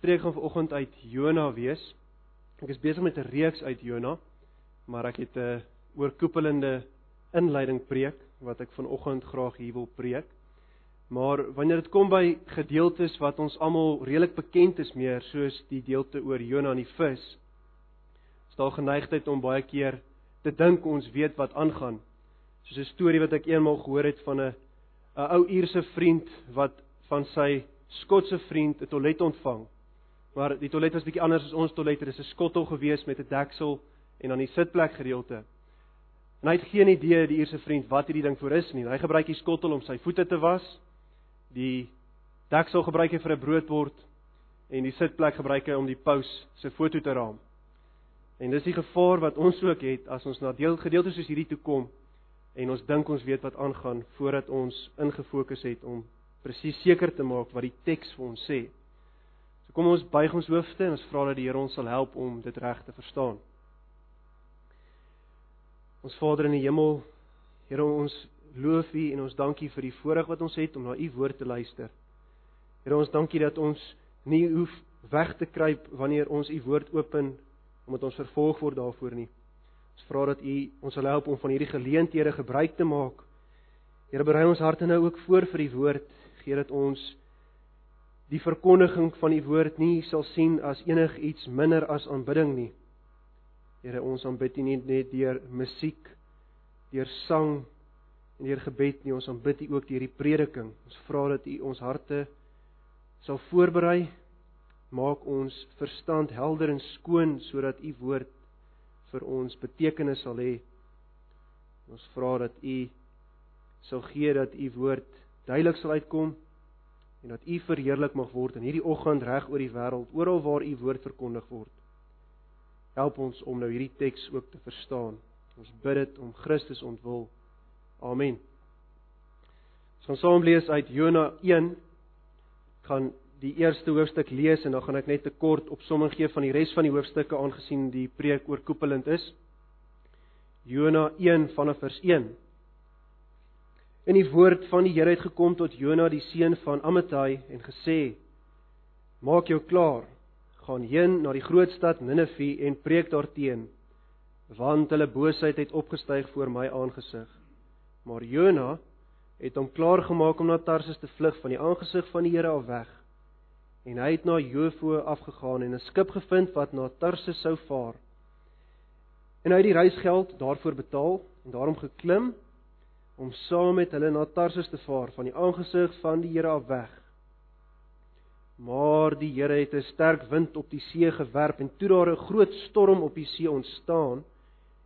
preek gaan vanoggend uit Jona wees. Ek is besig met 'n reeks uit Jona, maar ek het 'n oorkoepelende inleiding preek wat ek vanoggend graag hier wil preek. Maar wanneer dit kom by gedeeltes wat ons almal redelik bekend is meer, soos die deelte oor Jona en die vis, is daar geneigtheid om baie keer te dink ons weet wat aangaan. Soos 'n storie wat ek eenmaal gehoor het van 'n 'n ou Ierse vriend wat van sy Skotse vriend 'n toilet ontvang Maar die toilet was bietjie anders as ons toilet. Dit is 'n skottel gewees met 'n deksel en dan die sitplek gedeelte. En hy het geen idee die eerste vriend wat hierdie ding vir is nie. Hy gebruik die skottel om sy voete te was. Die deksel gebruik hy vir 'n broodbord en die sitplek gebruik hy om die paus se foto te raam. En dis die gevaar wat ons ook het as ons na deel gedeeltes soos hierdie toe kom en ons dink ons weet wat aangaan voordat ons ingefokus het om presies seker te maak wat die teks vir ons sê. Kom ons buig ons hoofde en ons vra dat die Here ons sal help om dit reg te verstaan. Ons Vader in die hemel, Here ons loof U en ons dankie vir die voorreg wat ons het om na U woord te luister. Here ons dankie dat ons nie hoef weg te kruip wanneer ons U woord open omdat ons vervolg word daarvoor nie. Ons vra dat U ons sal help om van hierdie geleenthede gebruik te maak. Here berei ons harte nou ook voor vir die woord, gee dat ons die verkondiging van die woord nie sal sien as enigiets minder as aanbidding nie. Here, ons aanbid U nie net deur musiek, deur sang en deur gebed nie, ons aanbid U ook deur die prediking. Ons vra dat U ons harte sal voorberei, maak ons verstand helder en skoon sodat U woord vir ons betekenis sal hê. Ons vra dat U sal gee dat U woord duidelik sal uitkom en dat U verheerlik mag word in hierdie oggend reg oor die wêreld, oral waar U woord verkondig word. Help ons om nou hierdie teks ook te verstaan. Ons bid dit om Christus ontwil. Amen. Ons gaan saam lees uit Jona 1 gaan die eerste hoofstuk lees en dan gaan ek net 'n kort opsomming gee van die res van die hoofstukke aangesien die preek oorkoepelend is. Jona 1 vanaf vers 1 in die woord van die Here het gekom tot Jona die seun van Amittai en gesê: Maak jou klaar, gaan heen na die groot stad Ninive en preek daarteen, want hulle boosheid het opgestyg voor my aangesig. Maar Jona het hom klaar gemaak om na Tarsis te vlug van die aangesig van die Here af weg. En hy het na Jofo afgegaan en 'n skip gevind wat na Tarsis sou vaar. En hy het die reisgeld daarvoor betaal en daarom geklim om saam met hulle na Tarsus te vaar van die aangesig van die Here af weg. Maar die Here het 'n sterk wind op die see gewerp en toe daar 'n groot storm op die see ontstaan,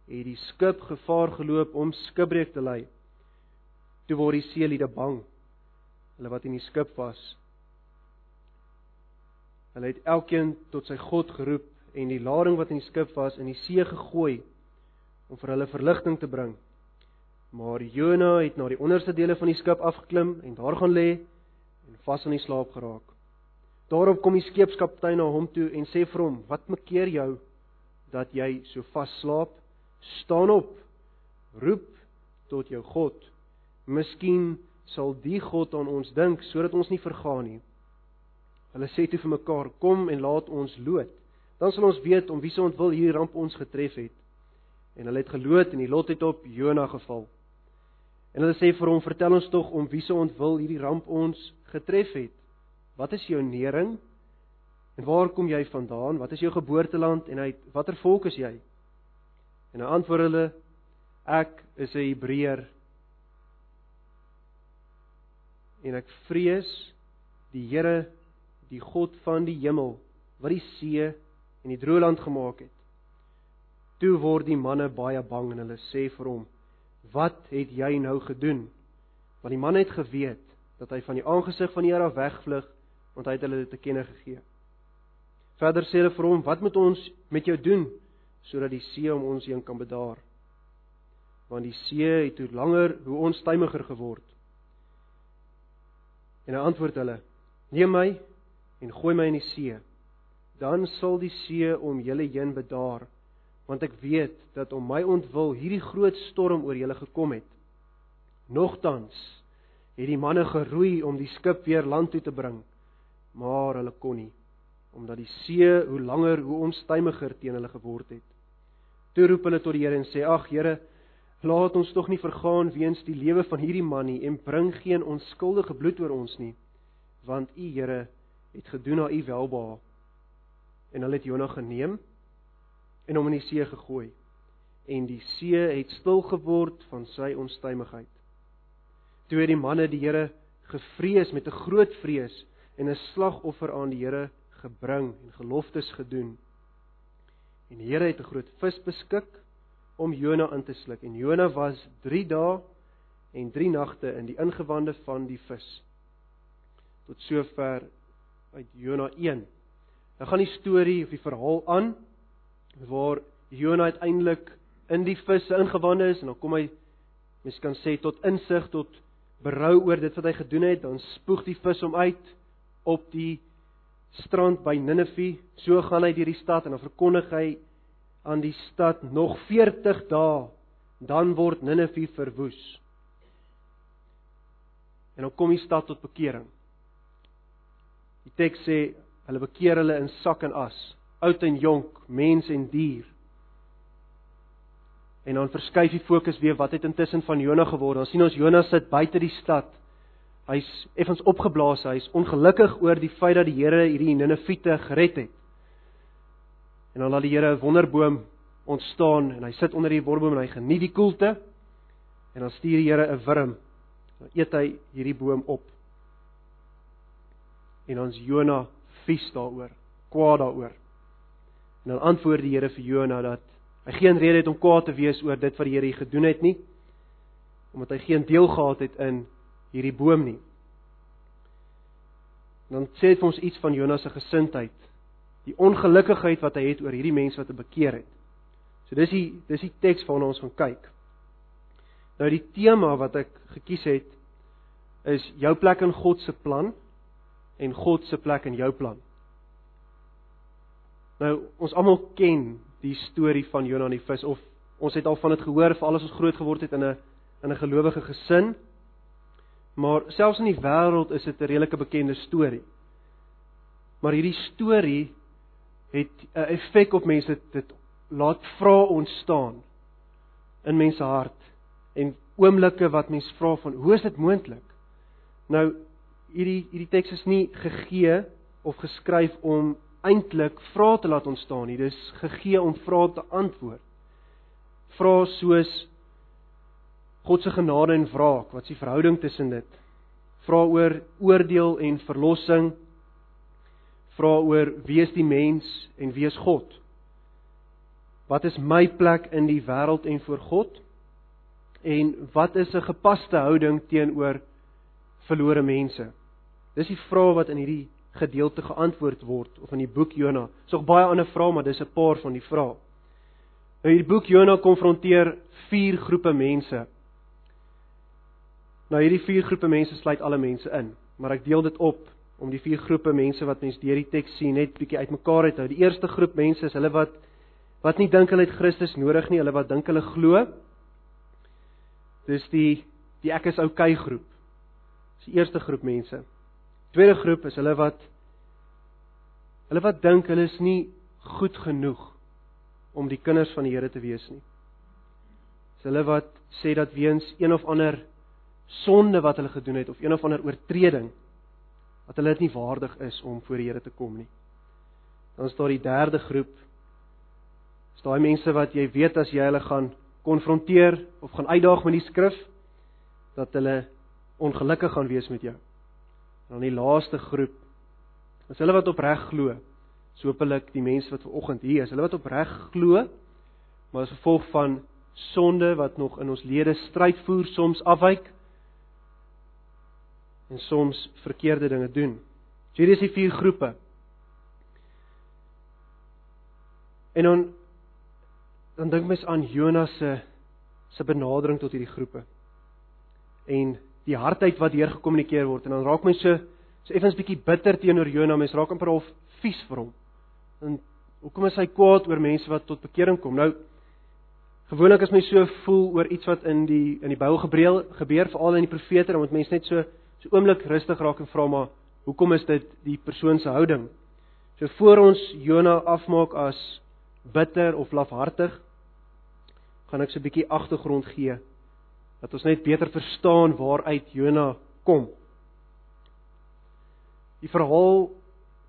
het die skip gevaar geloop om skipbreek te ly. Toe word die seeliede bang, hulle wat in die skip was. Hulle het elkeen tot sy God geroep en die lading wat in die skip was in die see gegooi om vir hulle verligting te bring. Maar Jona het na die onderste dele van die skip afgeklim en daar gaan lê en vas in die slaap geraak. Daarop kom die skeepskaptein na hom toe en sê vir hom: "Wat mekeer jou dat jy so vas slaap? Staan op. Roep tot jou God. Miskien sal die God aan ons dink sodat ons nie vergaan nie." Hulle sê toe vir mekaar: "Kom en laat ons loot. Dan sal ons weet om wie se ontwil hierdie ramp ons getref het." En hulle het geloot en die lot het op Jona geval. En hulle sê vir hom: "Vertel ons tog om wie se ontwil hierdie ramp ons getref het. Wat is jou nering? En waar kom jy vandaan? Wat is jou geboorteland en uit watter volk is jy?" En hy antwoord hulle: "Ek is 'n Hebreër. En ek vrees die Here, die God van die hemel, wat die see en die droë land gemaak het." Toe word die manne baie bang en hulle sê vir hom: "Wat het jy nou gedoen?" Want die man het geweet dat hy van die aangesig van die Here wegvlug, want hy het hulle dit te kenne gegee. Verder sê hulle vir hom: "Wat moet ons met jou doen sodat die see om ons heen kan bedaar?" Want die see het hoe langer hoe onstuimiger geword. En hy antwoord hulle: "Neem my en gooi my in die see, dan sal die see om julle heen bedaar." Want ek weet dat om my ontwil hierdie groot storm oor julle gekom het. Nogtans het die manne geroei om die skip weer land toe te bring, maar hulle kon nie. omdat die see hoe langer hoe onstuimiger teen hulle geword het. Toe roep hulle tot die Here en sê: "Ag Here, laat ons tog nie vergaan weens die lewe van hierdie man nie en bring geen onskuldige bloed oor ons nie, want U Here het gedoen na U welbehae." En hulle het Jona geneem en hom in die see gegooi. En die see het stil geword van sy onstuimigheid. Toe het die manne die Here gevrees met 'n groot vrees en 'n slagoffer aan die Here gebring en geloftes gedoen. En die Here het 'n groot vis beskik om Jona in te sluk en Jona was 3 dae en 3 nagte in die ingewande van die vis. Tot sover uit Jona 1. Nou gaan die storie of die verhaal aan waar Jona uiteindelik in die vis se ingewande is en dan kom hy mens kan sê tot insig tot berou oor dit wat hy gedoen het, dan spoeg die vis hom uit op die strand by Ninive. So gaan hy deur die stad en dan verkondig hy aan die stad nog 40 dae dan word Ninive verwoes. En dan kom die stad tot bekering. Die teks sê hulle bekeer hulle in sak en as, oud en jonk, mens en dier. En dan verskuif die fokus weer wat het intussen van Jona geword? Ons sien ons Jona sit buite die stad. Hy's effens opgeblaas, hy's ongelukkig oor die feit dat die Here hierdie Ninevite gered het. En dan laat die Here 'n wonderboom ontstaan en hy sit onder die wonderboom en hy geniet die koelte. En dan stuur die Here 'n wurm. Dan eet hy hierdie boom op. En ons Jona vies daaroor, kwaad daaroor. En dan antwoord die Here vir Jona dat Hy geen rede het om kwaad te wees oor dit wat die Here hier gedoen het nie. Omdat hy geen deel gehad het in hierdie boom nie. Dan sê dit vir ons iets van Jonas se gesindheid. Die ongelukkigheid wat hy het oor hierdie mense wat hy bekeer het. So dis die dis die teks waarna ons gaan kyk. Nou die tema wat ek gekies het is jou plek in God se plan en God se plek in jou plan. Nou ons almal ken die storie van Jona en die vis of ons het al van dit gehoor vir alles ons groot geword het in 'n in 'n gelowige gesin. Maar selfs in die wêreld is dit 'n redelike bekende storie. Maar hierdie storie het 'n effek op mense dit laat vra ontstaan in mense hart en oomblikke wat mense vra van hoe is dit moontlik? Nou hierdie hierdie teks is nie gegee of geskryf om eintlik vrae te laat ontstaan nie. Dis gegee om vrae te antwoord. Vrae soos God se genade en wraak, wat is die verhouding tussen dit? Vrae oor oordeel en verlossing. Vrae oor wie is die mens en wie is God? Wat is my plek in die wêreld en voor God? En wat is 'n gepaste houding teenoor verlore mense? Dis die vrae wat in hierdie gedeelte geantwoord word of in die boek Jona. Dis nog baie ander vrae, maar dis 'n paar van die vrae. Nou hierdie boek Jona konfronteer vier groepe mense. Nou hierdie vier groepe mense sluit alle mense in, maar ek deel dit op om die vier groepe mense wat mens deur die teks sien net bietjie uitmekaar uit hou. Die eerste groep mense is hulle wat wat nie dink hulle het Christus nodig nie, hulle wat dink hulle glo. Dis die die ek is oukei okay groep. Dis die eerste groep mense. Tweede groep is hulle wat hulle wat dink hulle is nie goed genoeg om die kinders van die Here te wees nie. Dis hulle wat sê dat weens een of ander sonde wat hulle gedoen het of een of ander oortreding dat hulle dit nie waardig is om voor die Here te kom nie. Dan is daar die derde groep. Dis daai mense wat jy weet as jy hulle gaan konfronteer of gaan uitdaag met die skrif dat hulle ongelukkig gaan wees met jou. En dan die laaste groep is hulle wat opreg glo. So hopelik die mense wat ver oggend hier is, hulle wat opreg glo, maar as gevolg van sonde wat nog in ons lede stryd voer, soms afwyk en soms verkeerde dinge doen. So hier is die vier groepe. En dan dan dink mens aan Jonas se se benadering tot hierdie groepe. En die hardheid wat hier gekommunikeer word en dan raak mens so so effens bietjie bitter teenoor Jona, mens raak amper half vies vir hom. En hoekom is hy kwaad oor mense wat tot bekering kom? Nou gewoonlik as mens so voel oor iets wat in die in die Bybel gebeur, gebeur veral in die profete, dan moet mens net so so oomblik rustig raak en vra maar hoekom is dit die persoon se houding? So voor ons Jona afmaak as bitter of lafhartig, gaan ek so 'n bietjie agtergrond gee dat ons net beter verstaan waaruit Jona kom. Die verhaal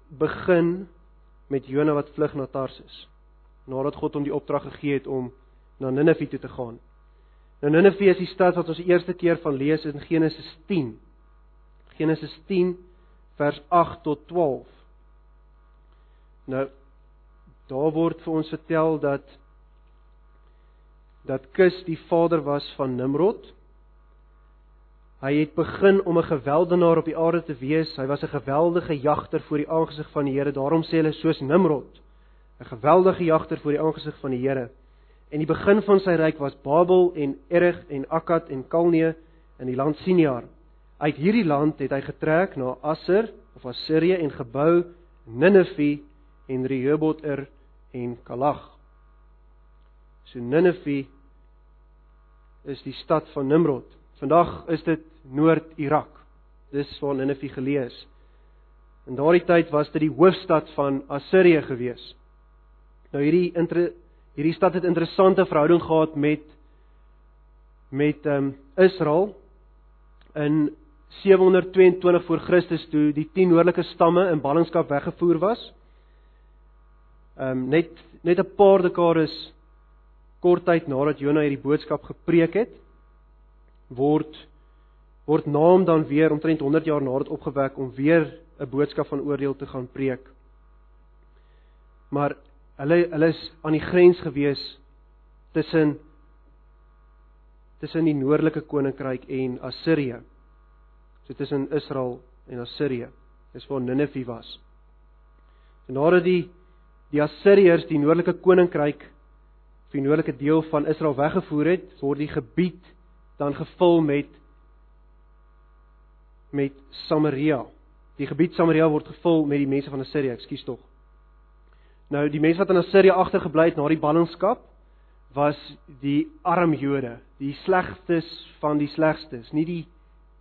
begin met Jona wat vlug na Tarsis nadat God hom die opdrag gegee het om na Ninive toe te gaan. Nou Ninive is die stad wat ons die eerste keer van lees in Genesis 10. Genesis 10 vers 8 tot 12. Nou daar word vir ons vertel dat dat Kus die vader was van Nimrod. Hy het begin om 'n geweldenaar op die aarde te wees. Hy was 'n geweldige jagter voor die aangesig van die Here. Daarom sê hulle soos Nimrod, 'n geweldige jagter voor die aangesig van die Here. En die begin van sy ryk was Babel en Erg en Akkad en Kalne in die land Siniar. Uit hierdie land het hy getrek na Assur of Assirië en gebou Ninive en Rehoboth-er en Kalag. So Ninive is die stad van Nimrod. Vandag is dit Noord-Irak. Dis waar Ninive geleë is. In daardie tyd was dit die hoofstad van Assirië gewees. Nou hierdie hierdie stad het interessante verhouding gehad met met ehm um, Israel in 722 voor Christus toe die 10 noordelike stamme in ballingskap weggevoer was. Ehm um, net net 'n paar dekades kort tyd nadat Jona hierdie boodskap gepreek het, word word naam dan weer omtrent 100 jaar nadat opgewek om weer 'n boodskap van oordeel te gaan preek. Maar hulle hulle is aan die grens gewees tussen tussen die noordelike koninkryk en Assirië. So tussen Israel en Assirië. Dis waar Ninive was. En nadat die die Assiriërs die noordelike koninkryk die noordelike deel van Israel weggevoer het, word die gebied dan gevul met met Samaria. Die gebied Samaria word gevul met die mense van Assirië, ekskuus tog. Nou die mense wat in Assirië agtergebly het na die ballingskap was die arm Jode, die slegstes van die slegstes, nie die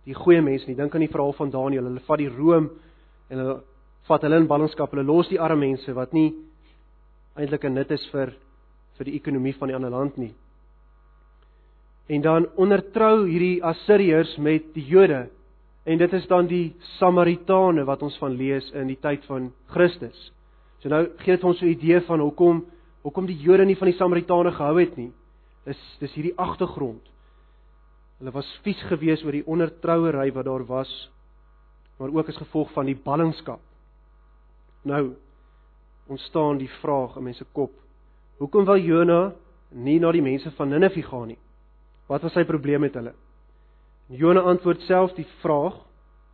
die goeie mense nie. Dink aan die verhaal van Daniël. Hulle vat die room en hulle vat hulle in ballingskap. Hulle los die arme mense wat nie eintlik 'n nut is vir vir die ekonomie van die ander land nie. En dan ondertrou hierdie Assiriërs met die Jode en dit is dan die Samaritane wat ons van lees in die tyd van Christus. So nou gee dit ons 'n idee van hoekom hoekom die Jode nie van die Samaritane gehou het nie. Dis dis hierdie agtergrond. Hulle was vies gewees oor die ondertrouery wat daar was, maar ook as gevolg van die ballingskap. Nou ontstaan die vraag in mense kop: Hoekom wil Jona nie na die mense van Ninive gaan nie? Wat was sy probleem met hulle? Jona antwoord self die vraag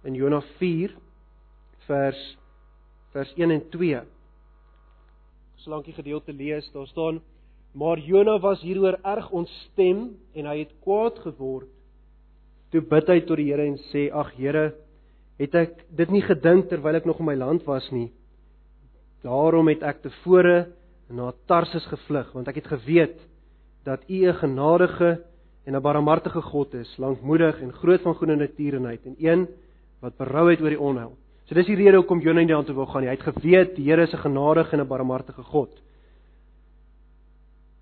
in Jona 4 vers vers 1 en 2. Solank die gedeelte lees, daar staan: Maar Jona was hieroor erg ontstem en hy het kwaad geword. Toe bid hy tot die Here en sê: "Ag Here, het ek dit nie gedink terwyl ek nog in my land was nie. Daarom het ek tevore na Tarsus gevlug want ek het geweet dat U 'n genadige en 'n barmhartige God is, lankmoedig en groot van goeie natuurenheid en een wat berou het oor die onheil. So dis die rede hoekom Jonah nie daartoe wou gaan nie. Hy het geweet die Here is 'n genadige en 'n barmhartige God.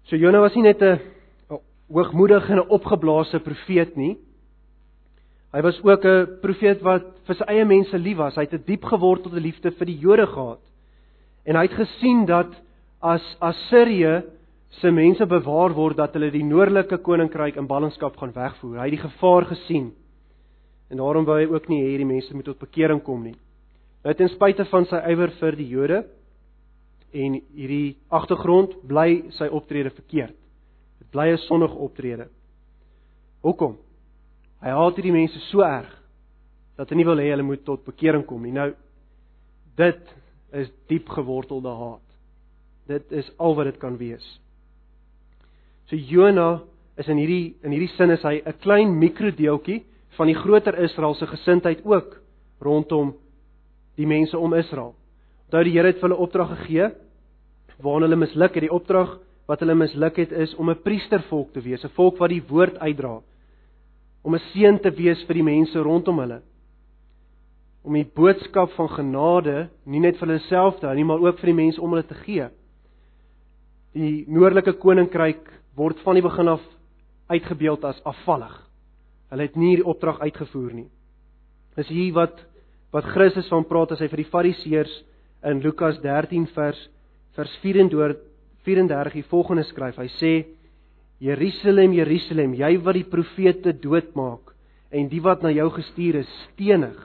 So Jonah was nie net 'n hoogmoedige en 'n opgeblaasde profeet nie. Hy was ook 'n profeet wat vir sy eie mense lief was. Hy het 'n diep gewortelde liefde vir die Jode gehad. En hy het gesien dat as Assirië se mense bewaar word dat hulle die noordelike koninkryk in ballingskap gaan wegvoer. Hy het die gevaar gesien. En daarom wou hy ook nie hê hierdie mense moet tot bekering kom nie. Nou ten spyte van sy ywer vir die Jode en hierdie agtergrond bly sy optrede verkeerd. Dit bly 'n sondige optrede. Hoekom? Hy haat hierdie mense so erg dat hy nie wil hê hulle moet tot bekering kom nie. Nou dit is diep gewortelde haat. Dit is al wat dit kan wees. So Jona is in hierdie in hierdie sin is hy 'n klein mikrodeeltjie van die groter Israel se gesindheid ook rondom die mense om Israel. Onthou die Here het vir hulle opdrag gegee waarin hulle misluk het. Die opdrag wat hulle misluk het is om 'n priestervolk te wees, 'n volk wat die woord uitdra, om 'n seën te wees vir die mense rondom hulle. om die boodskap van genade nie net vir hulle self te hou nie, maar ook vir die mense om hulle te gee. Die noordelike koninkryk word van die begin af uitgebeeld as afvallig. Hulle het nie die opdrag uitgevoer nie. Dis hier wat wat Christus van praat as hy vir die Fariseërs in Lukas 13 vers vers 34 34 die volgende skryf. Hy sê: Jerusalem, Jerusalem, jy wat die profete doodmaak en die wat na jou gestuur is stenig.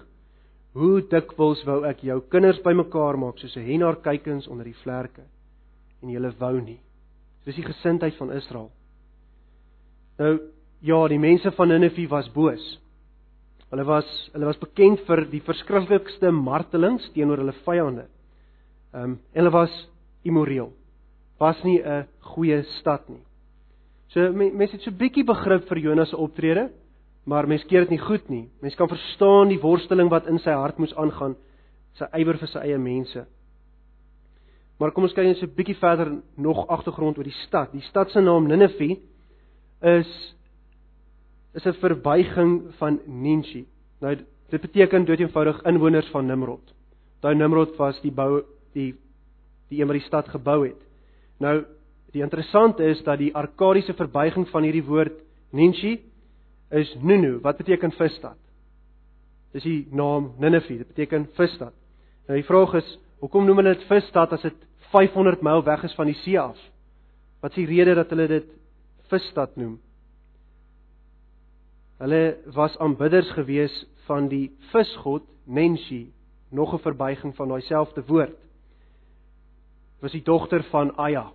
Hoe dikwels wou ek jou kinders bymekaar maak soos 'n henaar kykens onder die vlerke en jy wou nie. Dis die gesindheid van Israel. Nou ja, die mense van Ninive was boos. Hulle was hulle was bekend vir die verskriklikste martelings teenoor hulle vyande. Ehm um, hulle was immoreel. Was nie 'n goeie stad nie. So mense het so bietjie begrip vir Jonas se optrede, maar mense keer dit nie goed nie. Mense kan verstaan die worsteling wat in sy hart moes aangaan, sy ywer vir sy eie mense. Maar kom ons kyk net so 'n bietjie verder nog agtergrond oor die stad. Die stad se naam Ninive is is 'n verbuiging van Ninshi. Nou dit beteken dood eenvoudig inwoners van Nimrod. Daai Nimrod was die bou die die een wat die stad gebou het. Nou die interessante is dat die arkadiese verbuiging van hierdie woord Ninshi is Nunu wat beteken visstad. Dis die naam Ninive, dit beteken visstad. Nou die vraag is, hoekom noem hulle dit visstad as dit 500 myl weg is van die see af? Wat is die rede dat hulle dit visstad noem? Hulle was aanbidders gewees van die visgod Nenshi, nog 'n verbuiging van daai selfde woord. Was die dogter van Aya.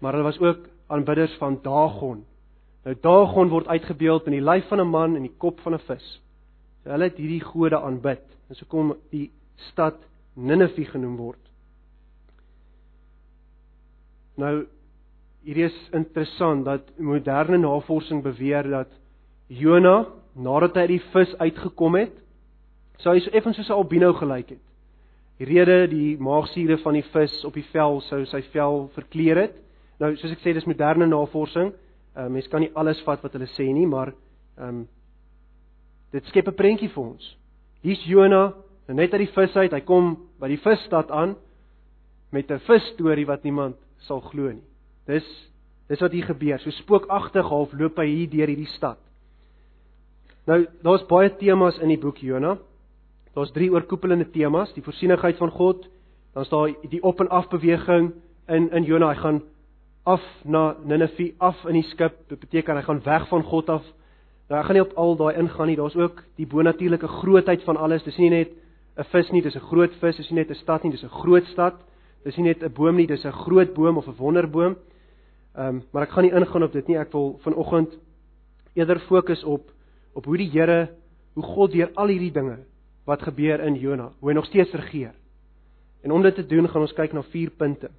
Maar hulle was ook aanbidders van Dagon. Nou Dagon word uitgebeeld in die lyf van 'n man en die kop van 'n vis. So hulle het hierdie gode aanbid. En so kom die stad Ninive genoem word. Nou hierdie is interessant dat moderne navorsing beweer dat Jona nadat hy uit die vis uitgekom het, sou hy so effens soos 'n albino gelyk het. Die rede die maagsure van die vis op die vel sou sy vel verkleur het. Nou soos ek sê dis moderne navorsing. Uh, mens kan nie alles vat wat hulle sê nie, maar ehm um, dit skep 'n prentjie vir ons. Hier's Jona, net uit die vis uit. Hy kom by die visstad aan met 'n vis storie wat niemand sal glo nie. Dis dis wat hier gebeur. So spookagtig half loop hy hier deur hierdie stad. Nou, daar's baie temas in die boek Jona. Daar's drie oorkoepelende temas: die voorsienigheid van God, dan's daar die op en af beweging in in Jona. Hy gaan af na Ninive, af in die skip. Dit beteken hy gaan weg van God af. Nou, ek gaan nie op al daai ingaan nie. Daar's ook die bonatuurlike grootheid van alles. Dis nie net 'n vis nie, dis 'n groot vis. Dis nie net 'n stad nie, dis 'n groot stad. Dis nie net 'n boom nie, dis 'n groot boom of 'n wonderboom. Ehm, um, maar ek gaan nie ingaan op dit nie. Ek wil vanoggend eerder fokus op op hoe die Here, hoe God deur al hierdie dinge wat gebeur in Jona, hoe hy nog steeds regeer. En om dit te doen, gaan ons kyk na vier punte.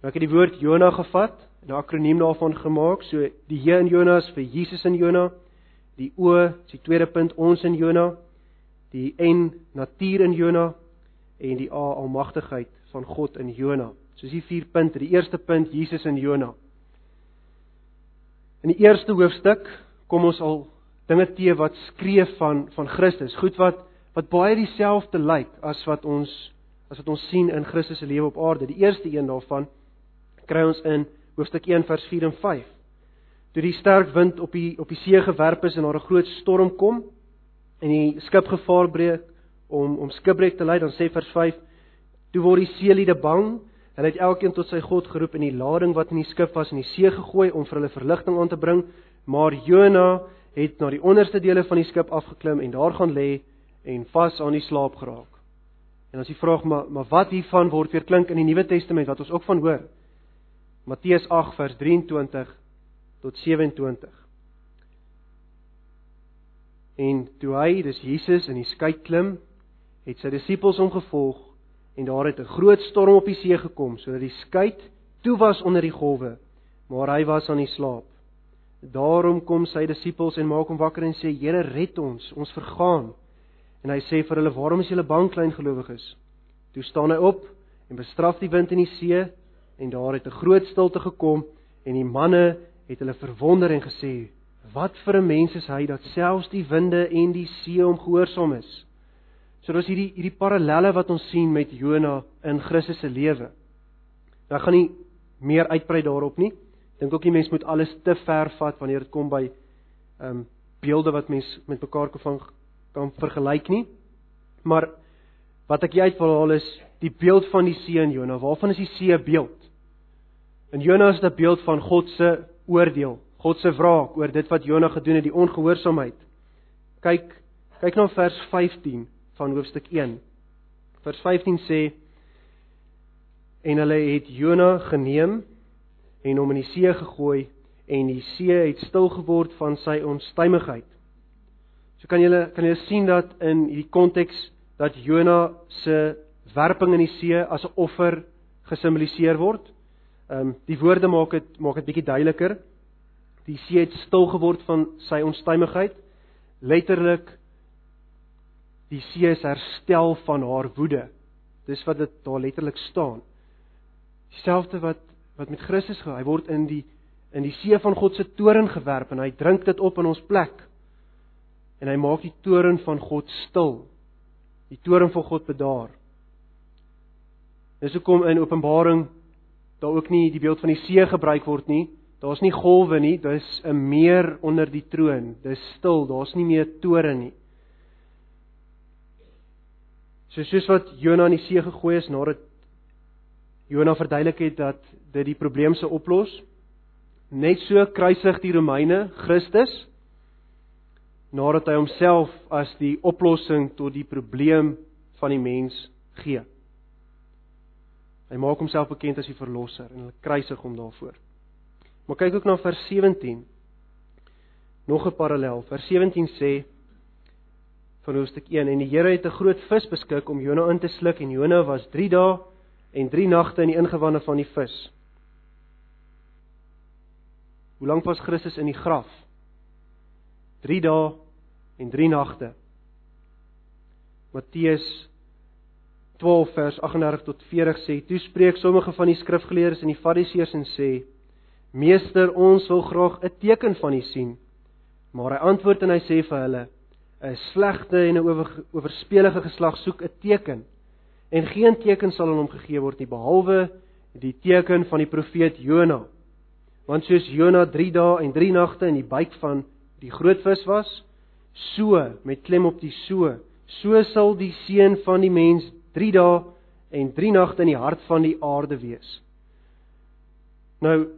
Nou ek het die woord Jona gevat, 'n akroniem daarvan gemaak, so die J in Jona is vir Jesus in Jona, die O is die tweede punt ons in Jona, die N natuur in Jona en die A almagtigheid van God in Jona. So dis die vier punte. Die eerste punt Jesus in Jona. In die eerste hoofstuk kom ons al dinge te wat skree van van Christus, goed wat wat baie dieselfde lyk as wat ons as wat ons sien in Christus se lewe op aarde. Die eerste een daarvan kry ons in hoofstuk 1 vers 4 en 5. Toe die sterk wind op die op die see gewerp is en daar 'n groot storm kom en die skip gevaar breek om om skipbreek te lei, dan sê vers 5: Toe word die seeliede bang. Hulle het elkeen tot sy God geroep en die lading wat in die skip was in die see gegooi om vir hulle verligting aan te bring. Maar Jona het na die onderste dele van die skip afgeklim en daar gaan lê en vas aan die slaap geraak. En as jy vra maar maar wat hiervan word weer klink in die Nuwe Testament wat ons ook van hoor. Matteus 8 vers 23 tot 27. En toe hy, dis Jesus in die skei klim, het sy disippels hom gevolg en daar het 'n groot storm op die see gekom sodat die skei toe was onder die golwe, maar hy was aan die slaap. Daarom kom sy disippels en maak hom wakker en sê: "Here, red ons, ons vergaan." En hy sê vir hulle: "Waarom is julle bang, klein gelowiges?" Toe staan hy op en bestraf die wind en die see en daar het 'n groot stilte gekom en die manne het hulle verwonder en gesê: "Wat vir 'n mens is hy dat selfs die winde en die see hom gehoorsaam is?" So daar's hierdie hierdie parallelle wat ons sien met Jona in Christus se lewe. Nou gaan nie meer uitbrei daarop nie. Dink ook nie mense moet alles te ver vat wanneer dit kom by ehm um, beelde wat mens met mekaar kan kan vergelyk nie. Maar wat ek uitval is die beeld van die see in Jona. Waarvan is die see 'n beeld? In Jona is dit 'n beeld van God se oordeel, God se wraak oor dit wat Jona gedoen het, die ongehoorsaamheid. Kyk, kyk na vers 15 van hoofstuk 1. Vers 15 sê en hulle het Jona geneem en hom in die see gegooi en die see het stil geword van sy onstuimigheid. So kan julle kan julle sien dat in hierdie konteks dat Jona se werping in die see as 'n offer gesimboliseer word. Ehm um, die woorde maak dit maak dit bietjie duideliker. Die see het stil geword van sy onstuimigheid. Letterlik die see is herstel van haar woede. Dis wat dit daar letterlik staan. Dieselfde wat wat met Christus gaan. Hy word in die in die see van God se toorn gewerp en hy drink dit op in ons plek. En hy maak die toorn van God stil. Die toorn van God bedaar. Dis hoekom in Openbaring daar ook nie die beeld van die see gebruik word nie. Daar's nie golwe nie, dis 'n meer onder die troon. Dis stil, daar's nie meer toorn nie. So soos wat Jona in die see gegooi is nadat Jona verduidelik het dat dit die probleem se oplos, net so kruisig die Romeine Christus nadat hy homself as die oplossing tot die probleem van die mens gee. Hy maak homself bekend as die verlosser en hulle kruisig hom daarvoor. Maar kyk ook na vers 17. Nog 'n parallel. Vers 17 sê van hoofstuk 1 en die Here het 'n groot vis beskik om Jona in te sluk en Jona was 3 dae en 3 nagte in die ingewande van die vis. Hoe lank was Christus in die graf? 3 dae en 3 nagte. Matteus 12 vers 38 tot 40 sê: "Toe spreek sommige van die skrifgeleerdes en die fariseërs en sê: Meester, ons wil graag 'n teken van U sien." Maar hy antwoord en hy sê vir hulle: "’n Slegte en 'n oor, oorspelige geslag soek 'n teken, en geen teken sal aan hom gegee word nie behalwe die teken van die profeet Jona. Want soos Jona 3 dae en 3 nagte in die buik van die groot vis was, so met klem op die so, so sal die seun van die mens 3 dae en 3 nagte in die hart van die aarde wees. Nou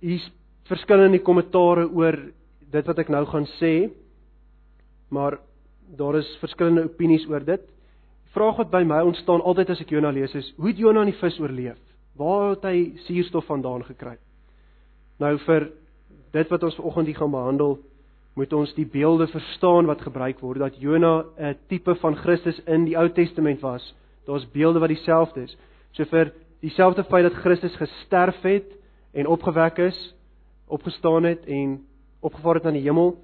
hier's verskillende kommentare oor dit wat ek nou gaan sê. Maar daar is verskillende opinies oor dit. Die vraag wat by my ontstaan altyd as ek Jona lees is: Hoe het Jona in die vis oorleef? Waar het hy suurstof vandaan gekry? Nou vir dit wat ons vanoggend hier gaan behandel, moet ons die beelde verstaan wat gebruik word dat Jona 'n tipe van Christus in die Ou Testament was Daar's beelde wat dieselfde is. So vir dieselfde feit dat Christus gesterf het en opgewek is, opgestaan het en opgevaar het na die hemel,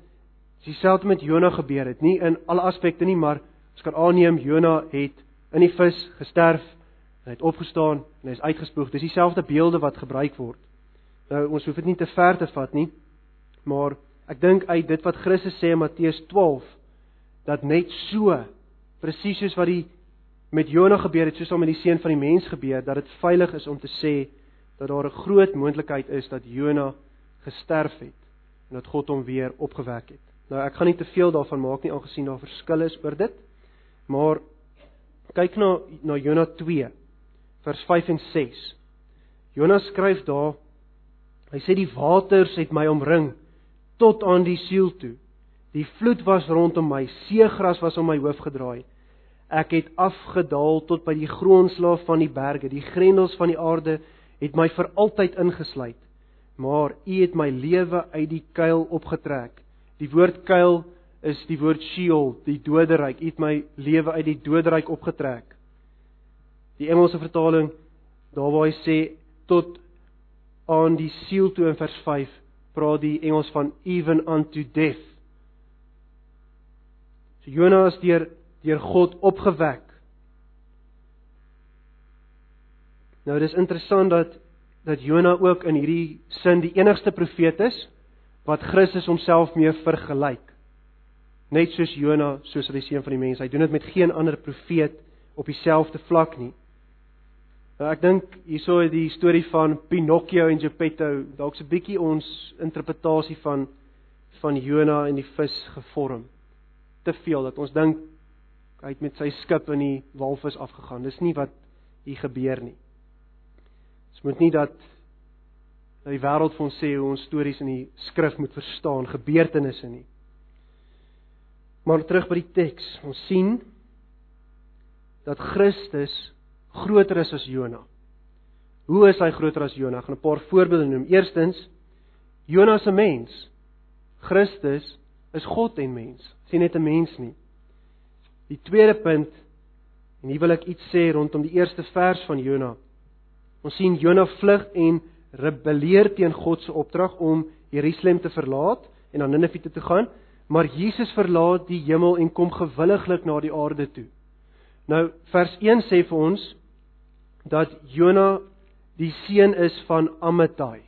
dieselfde met Jona gebeur het. Nie in alle aspekte nie, maar ons kan aanneem Jona het in die vis gesterf, hy het opgestaan en hy is uitgespoeg. Dis dieselfde beelde wat gebruik word. Nou ons hoef dit nie te ver te vat nie, maar ek dink uit dit wat Christus sê in Matteus 12 dat net so presies soos wat die met Jona gebeur het soos om met die seun van die mens gebeur dat dit veilig is om te sê dat daar 'n groot moontlikheid is dat Jona gesterf het en dat God hom weer opgewek het. Nou ek gaan nie te veel daarvan maak nie aangesien daar verskille is oor dit. Maar kyk na na Jona 2 vers 5 en 6. Jona skryf daar hy sê die waters het my omring tot aan die siel toe. Die vloed was rondom my, seegras was om my hoof gedraai. Ek het afgedaal tot by die grondslaaf van die berge. Die grendels van die aarde het my vir altyd ingesluit. Maar U het my lewe uit die kuil opgetrek. Die woord kuil is die woord Sheol, die doderyk. U het my lewe uit die doderyk opgetrek. Die Engelse vertaling daar waar hy sê tot aan die siel toe in vers 5 praat die Engels van even unto death. So Jonas deur deur God opgewek. Nou dis interessant dat dat Jona ook in hierdie sin die enigste profeet is wat Christus homself mee vergelyk. net soos Jona, soos hy seun van die mens. Hy doen dit met geen ander profeet op dieselfde vlak nie. Nou ek dink hierso die storie van Pinocchio en Geppetto dalk 'n bietjie ons interpretasie van van Jona en die vis gevorm. Te veel dat ons dink hy het met sy skip in die walvis afgegaan. Dis nie wat hier gebeur nie. Ons moet nie dat die wêreld vir ons sê hoe ons stories in die skrif moet verstaan, gebeurtenisse nie. Maar terug by die teks. Ons sien dat Christus groter is as Jona. Hoe is hy groter as Jona? Ek gaan 'n paar voorbeelde noem. Eerstens, Jona 'n mens. Christus is God en mens. Is net 'n mens nie. Die tweede punt en hier wil ek iets sê rondom die eerste vers van Jona. Ons sien Jona vlug en rebelleer teen God se opdrag om Jerusalem te verlaat en na Ninive toe te gaan, maar Jesus verlaat die hemel en kom gewilliglik na die aarde toe. Nou vers 1 sê vir ons dat Jona die seun is van Amittai.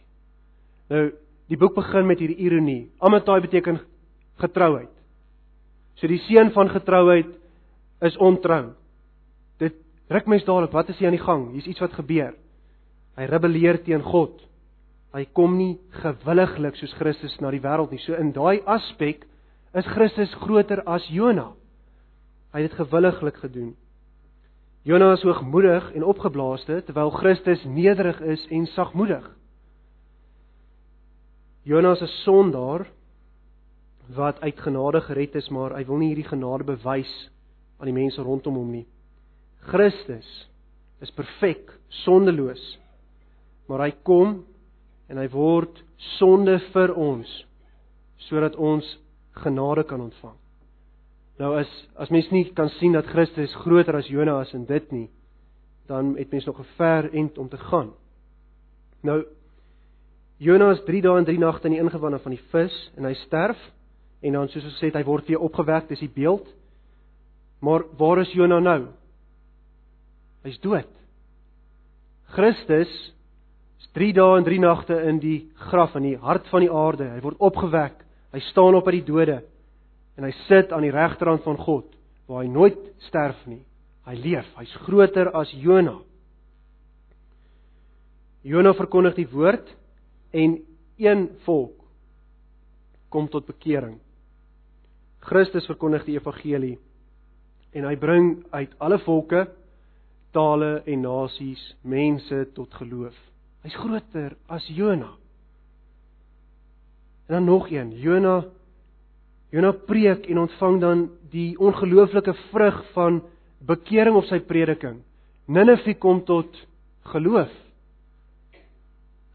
Nou die boek begin met hierdie ironie. Amittai beteken getrouheid. So die seun van getrouheid is ontrou. Dit ruk mens dadelik, wat is hier aan die gang? Hier's iets wat gebeur. Hy rebelleer teen God. Hy kom nie gewilliglik soos Christus na die wêreld nie. So in daai aspek is Christus groter as Jona. Hy het dit gewilliglik gedoen. Jona is hoogmoedig en opgeblaaste terwyl Christus nederig is en sagmoedig. Jona is 'n sondaar wat uit genade gered is, maar hy wil nie hierdie genade bewys aan die mense rondom hom nie. Christus is perfek, sondeloos. Maar hy kom en hy word sonde vir ons sodat ons genade kan ontvang. Nou as as mens nie kan sien dat Christus groter as Jonas in dit nie, dan het mens nog 'n ver end om te gaan. Nou Jonas 3 dae en 3 nagte in die ingewande van die vis en hy sterf en dan soos ons sê hy word weer opgewek, dis die beeld. Maar waar is Jonas nou? Hy's dood. Christus is 3 dae en 3 nagte in die graf in die hart van die aarde. Hy word opgewek. Hy staan op uit die dode en hy sit aan die regterhand van God waar hy nooit sterf nie. Hy leef. Hy's groter as Jona. Jona verkondig die woord en een volk kom tot bekering. Christus verkondig die evangelie en hy bring uit alle volke, tale en nasies mense tot geloof. Hy's groter as Jona. En dan nog een, Jona Jona preek en ontvang dan die ongelooflike vrug van bekering op sy prediking. Ninive kom tot geloof.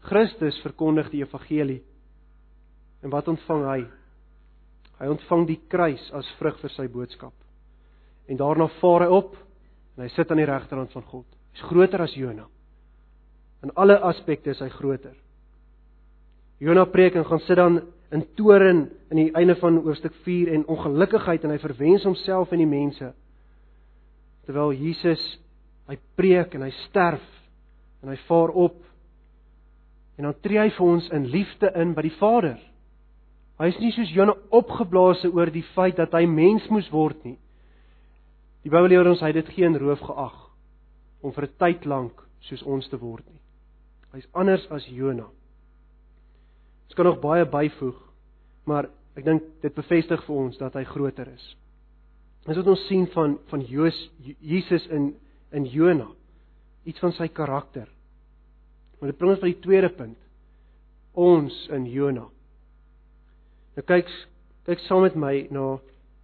Christus verkondig die evangelie. En wat ontvang hy? Hy ontvang die kruis as vrug vir sy boodskap. En daarna vaar hy op en hy sit aan die regterhand van God. Hy's groter as Jona. In alle aspekte is hy groter. Jona preek en gaan sit dan in toren in die einde van hoofstuk 4 en ongelukkigheid en hy verwens homself en die mense. Terwyl Jesus hy preek en hy sterf en hy vaar op en dan tree hy vir ons in liefde in by die Vader. Hy is nie soos Jona opgeblaase oor die feit dat hy mens moes word nie. Die Bybel leer ons hy het dit geen roof geag om vir 'n tyd lank soos ons te word nie. Hy's anders as Jona. Ons kan nog baie byvoeg, maar ek dink dit bevestig vir ons dat hy groter is. Dis wat ons sien van van Joos, Jesus in in Jona, iets van sy karakter. Maar dit bring ons by die tweede punt. Ons in Jona. Nou kyk kyk saam met my na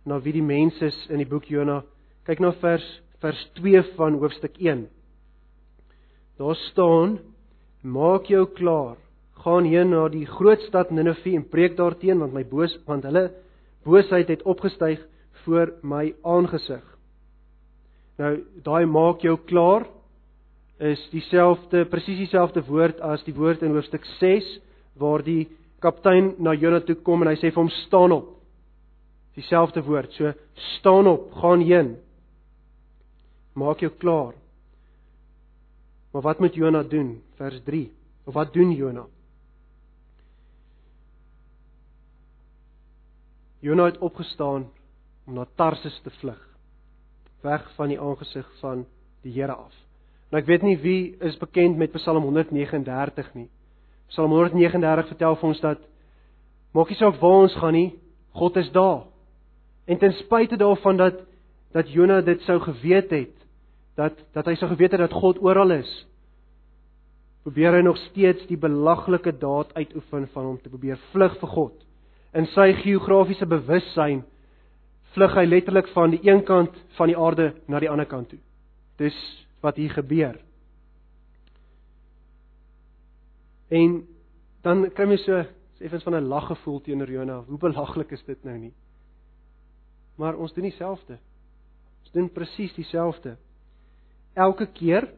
na wie die mense is in die boek Jona. Kyk na vers vers 2 van hoofstuk 1. Daar staan: Maak jou klaar gaan heen na die groot stad Ninive en preek daarteen want my boos want hulle boosheid het opgestyg voor my aangesig. Nou daai maak jou klaar is dieselfde presies dieselfde woord as die woord in hoofstuk 6 waar die kaptein na Jona toe kom en hy sê vir hom staan op. Dieselfde woord. So staan op, gaan heen. Maak jou klaar. Maar wat moet Jona doen? Vers 3. Of wat doen Jona? Jona het opgestaan om na Tarsus te vlug. Weg van die aangesig van die Here af. Nou ek weet nie wie is bekend met Psalm 139 nie. Psalm 139 vertel vir ons dat maak nie saak waar ons gaan nie, God is daar. En ten spyte daarvan dat dat Jona dit sou geweet het, dat dat hy sou geweet het dat God oral is, probeer hy nog steeds die belaglike daad uitoefen van hom te probeer vlug vir God. In sy geografiese bewussyn vlug hy letterlik van die een kant van die aarde na die ander kant toe. Dis wat hier gebeur. En dan kry jy so effens van 'n lag gevoel teenoor Jona. Hoe belaglik is dit nou nie? Maar ons doen dieselfde. Ons doen presies dieselfde. Elke keer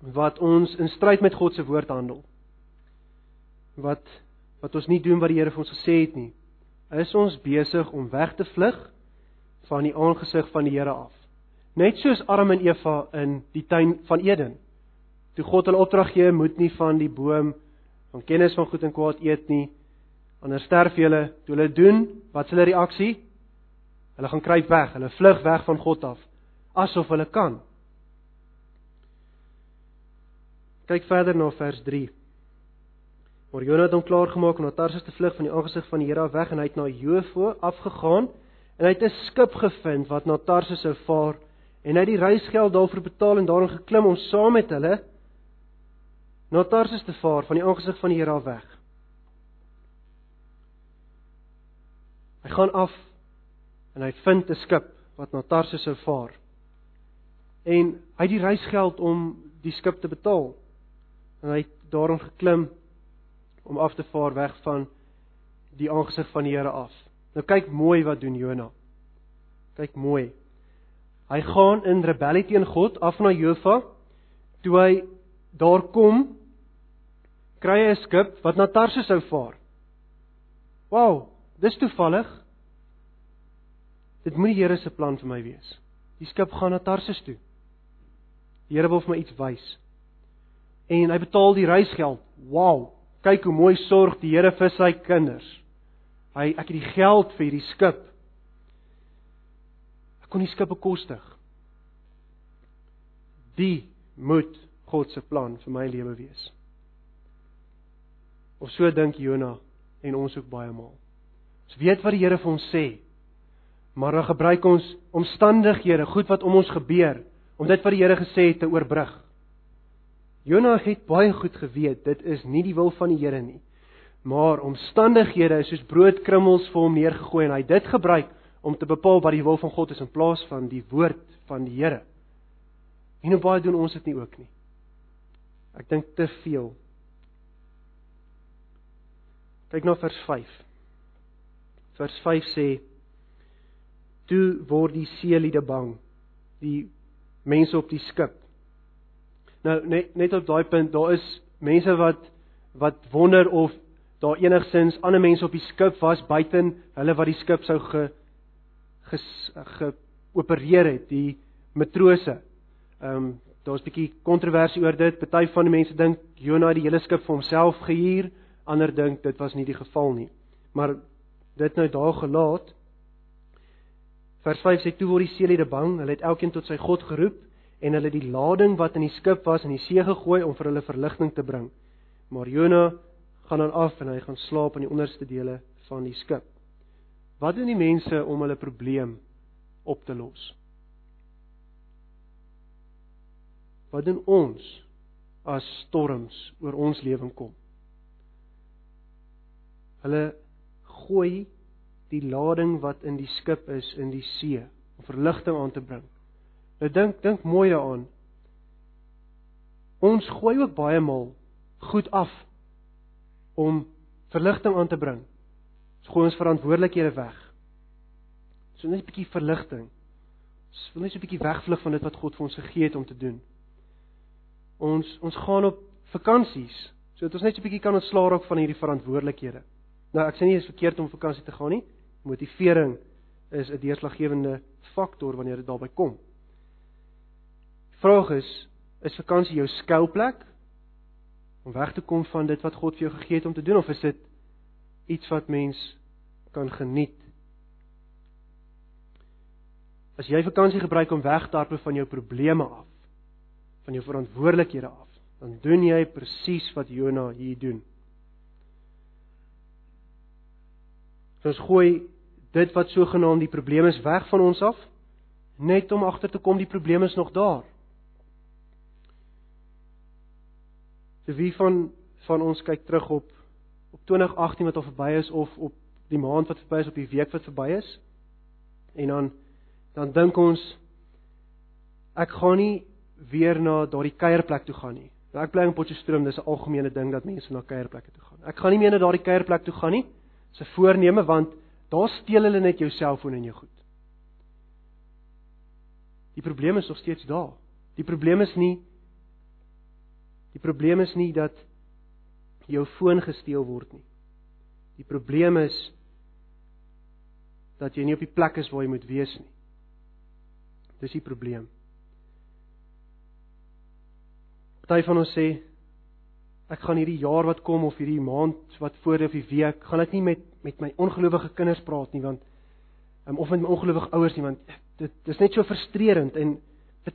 wat ons in stryd met God se woord handel. Wat wat ons nie doen wat die Here vir ons gesê het nie. Is ons besig om weg te vlug van die aangesig van die Here af. Net soos Adam en Eva in die tuin van Eden. Toe God hulle opdrag gee, moet nie van die boom van kennis van goed en kwaad eet nie. Anders sterf julle. Toe hulle doen, wat is hulle reaksie? Hulle gaan kruip weg. Hulle vlug weg van God af asof hulle kan. Kyk verder na vers 3. Maar Jonah het hom klaar gemaak om na Tarsus te vlug van die aangesig van die Here af weg en hy het na Jofo afgegaan en hy het 'n skip gevind wat na Tarsus sou vaar en hy het die reisgeld daarvoor betaal en daarin geklim om saam met hulle na Tarsus te vaar van die aangesig van die Here af weg. Hy gaan af en hy vind 'n skip wat na Tarsus sou vaar. En hy het die reisgeld om die skip te betaal en hy het daarom geklim om af te vaar weg van die aangesig van die Here af. Nou kyk mooi wat doen Jona. Kyk mooi. Hy gaan in rebellie teen God af na Jofa. Toe hy daar kom, kry hy 'n skip wat na Tarsus sou vaar. Wow, dis toevallig. Dit moet die Here se plan vir my wees. Die skip gaan na Tarsus toe. Die Here wil vir my iets wys en hy betaal die reisgeld. Wow, kyk hoe mooi sorg die Here vir sy kinders. Hy ek het die geld vir hierdie skip. Ek kon die skip bekostig. Die moet God se plan vir my lewe wees. Of so dink Jona en ons ook baie maal. Ons weet wat die Here vir ons sê. Maar dan gebruik ons omstandighede, goed wat om ons gebeur, om dit wat die Here gesê het te oorbrug. Jonah het baie goed geweet dit is nie die wil van die Here nie. Maar omstandighede is soos broodkrummels vir hom neergegooi en hy dit gebruik om te bepaal wat die wil van God is in plaas van die woord van die Here. En hoe baie doen ons dit nie ook nie. Ek dink te veel. Kyk nou vers 5. Vers 5 sê toe word die seeliede bang. Die mense op die skip Nou net net op daai punt, daar is mense wat wat wonder of daar enigsins ander mense op die skip was buiten hulle wat die skip sou ge geopereer het, die matrose. Ehm um, daar's 'n bietjie kontroversie oor dit. Party van die mense dink Jonah het die hele skip vir homself gehuur, ander dink dit was nie die geval nie. Maar dit nou daar gelaat. Vers 5 sê toe word die seeliede bang, hulle het elkeen tot sy God geroep en hulle die lading wat in die skip was in die see gegooi om vir hulle verligting te bring. Maar Jona gaan dan af en hy gaan slaap in die onderste dele van die skip. Wat doen die mense om hulle probleem op te los? Wat doen ons as storms oor ons lewing kom? Hulle gooi die lading wat in die skip is in die see om verligting aan te bring. Nou dink dink mooi daaraan. Ons gooi ook baie maal goed af om verligting aan te bring. Ons gooi ons verantwoordelikhede weg. So net 'n bietjie verligting. Ons wil net so 'n bietjie wegvlug van dit wat God vir ons gegee het om te doen. Ons ons gaan op vakansies sodat ons net so 'n bietjie kan ontslaa raak van hierdie verantwoordelikhede. Nou ek sê nie dit is verkeerd om vakansie te gaan nie. Motivering is 'n deurslaggewende faktor wanneer dit daarby kom. Vraag is, is vakansie jou skuilplek om weg te kom van dit wat God vir jou gegee het om te doen of is dit iets wat mens kan geniet? As jy vakansie gebruik om weg te hardloop van jou probleme af, van jou verantwoordelikhede af, dan doen jy presies wat Jona hier doen. Ons gooi dit wat sogenaamd die probleem is weg van ons af net om agter te kom die probleem is nog daar. So wie van van ons kyk terug op op 2018 wat al verby is of op die maand wat verby is op die week wat verby is? En dan dan dink ons ek gaan nie weer na daardie kuierplek toe gaan nie. Nou ek bly in Potchefstroom, dis 'n algemene ding dat mense na kuierplekke toe gaan. Ek gaan nie meer na daardie kuierplek toe gaan nie. Dis 'n voorneme want daar steel hulle net jou selfoon en jou goed. Die probleem is nog steeds daar. Die probleem is nie probleem is nie dat jou foon gesteel word nie. Die probleem is dat jy nie op die plek is waar jy moet wees nie. Dis die probleem. Party van ons sê ek gaan hierdie jaar wat kom of hierdie maand wat voor of die week gaan ek nie met met my ongelowige kinders praat nie want um, of met my ongelowige ouers nie want dit dis net so frustrerend en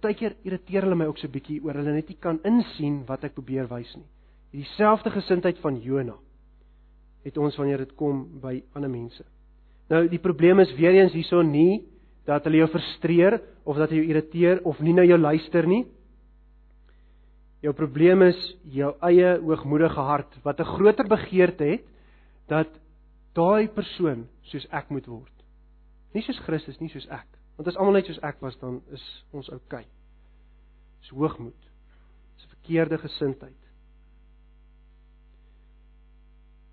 baie keer irriteer hulle my ook so bietjie oor hulle net nie kan insien wat ek probeer wys nie. Hierdie selfde gesindheid van Jona het ons wanneer dit kom by ander mense. Nou die probleem is weer eens hierso nie dat hulle jou frustreer of dat jy jou irriteer of nie na jou luister nie. Jou probleem is jou eie hoogmoedige hart wat 'n groter begeerte het dat daai persoon soos ek moet word. Nie soos Christus, nie soos ek. Want as almal net soos ek was, dan is ons. Okay. Dis hoogmoed. Dis 'n verkeerde gesindheid.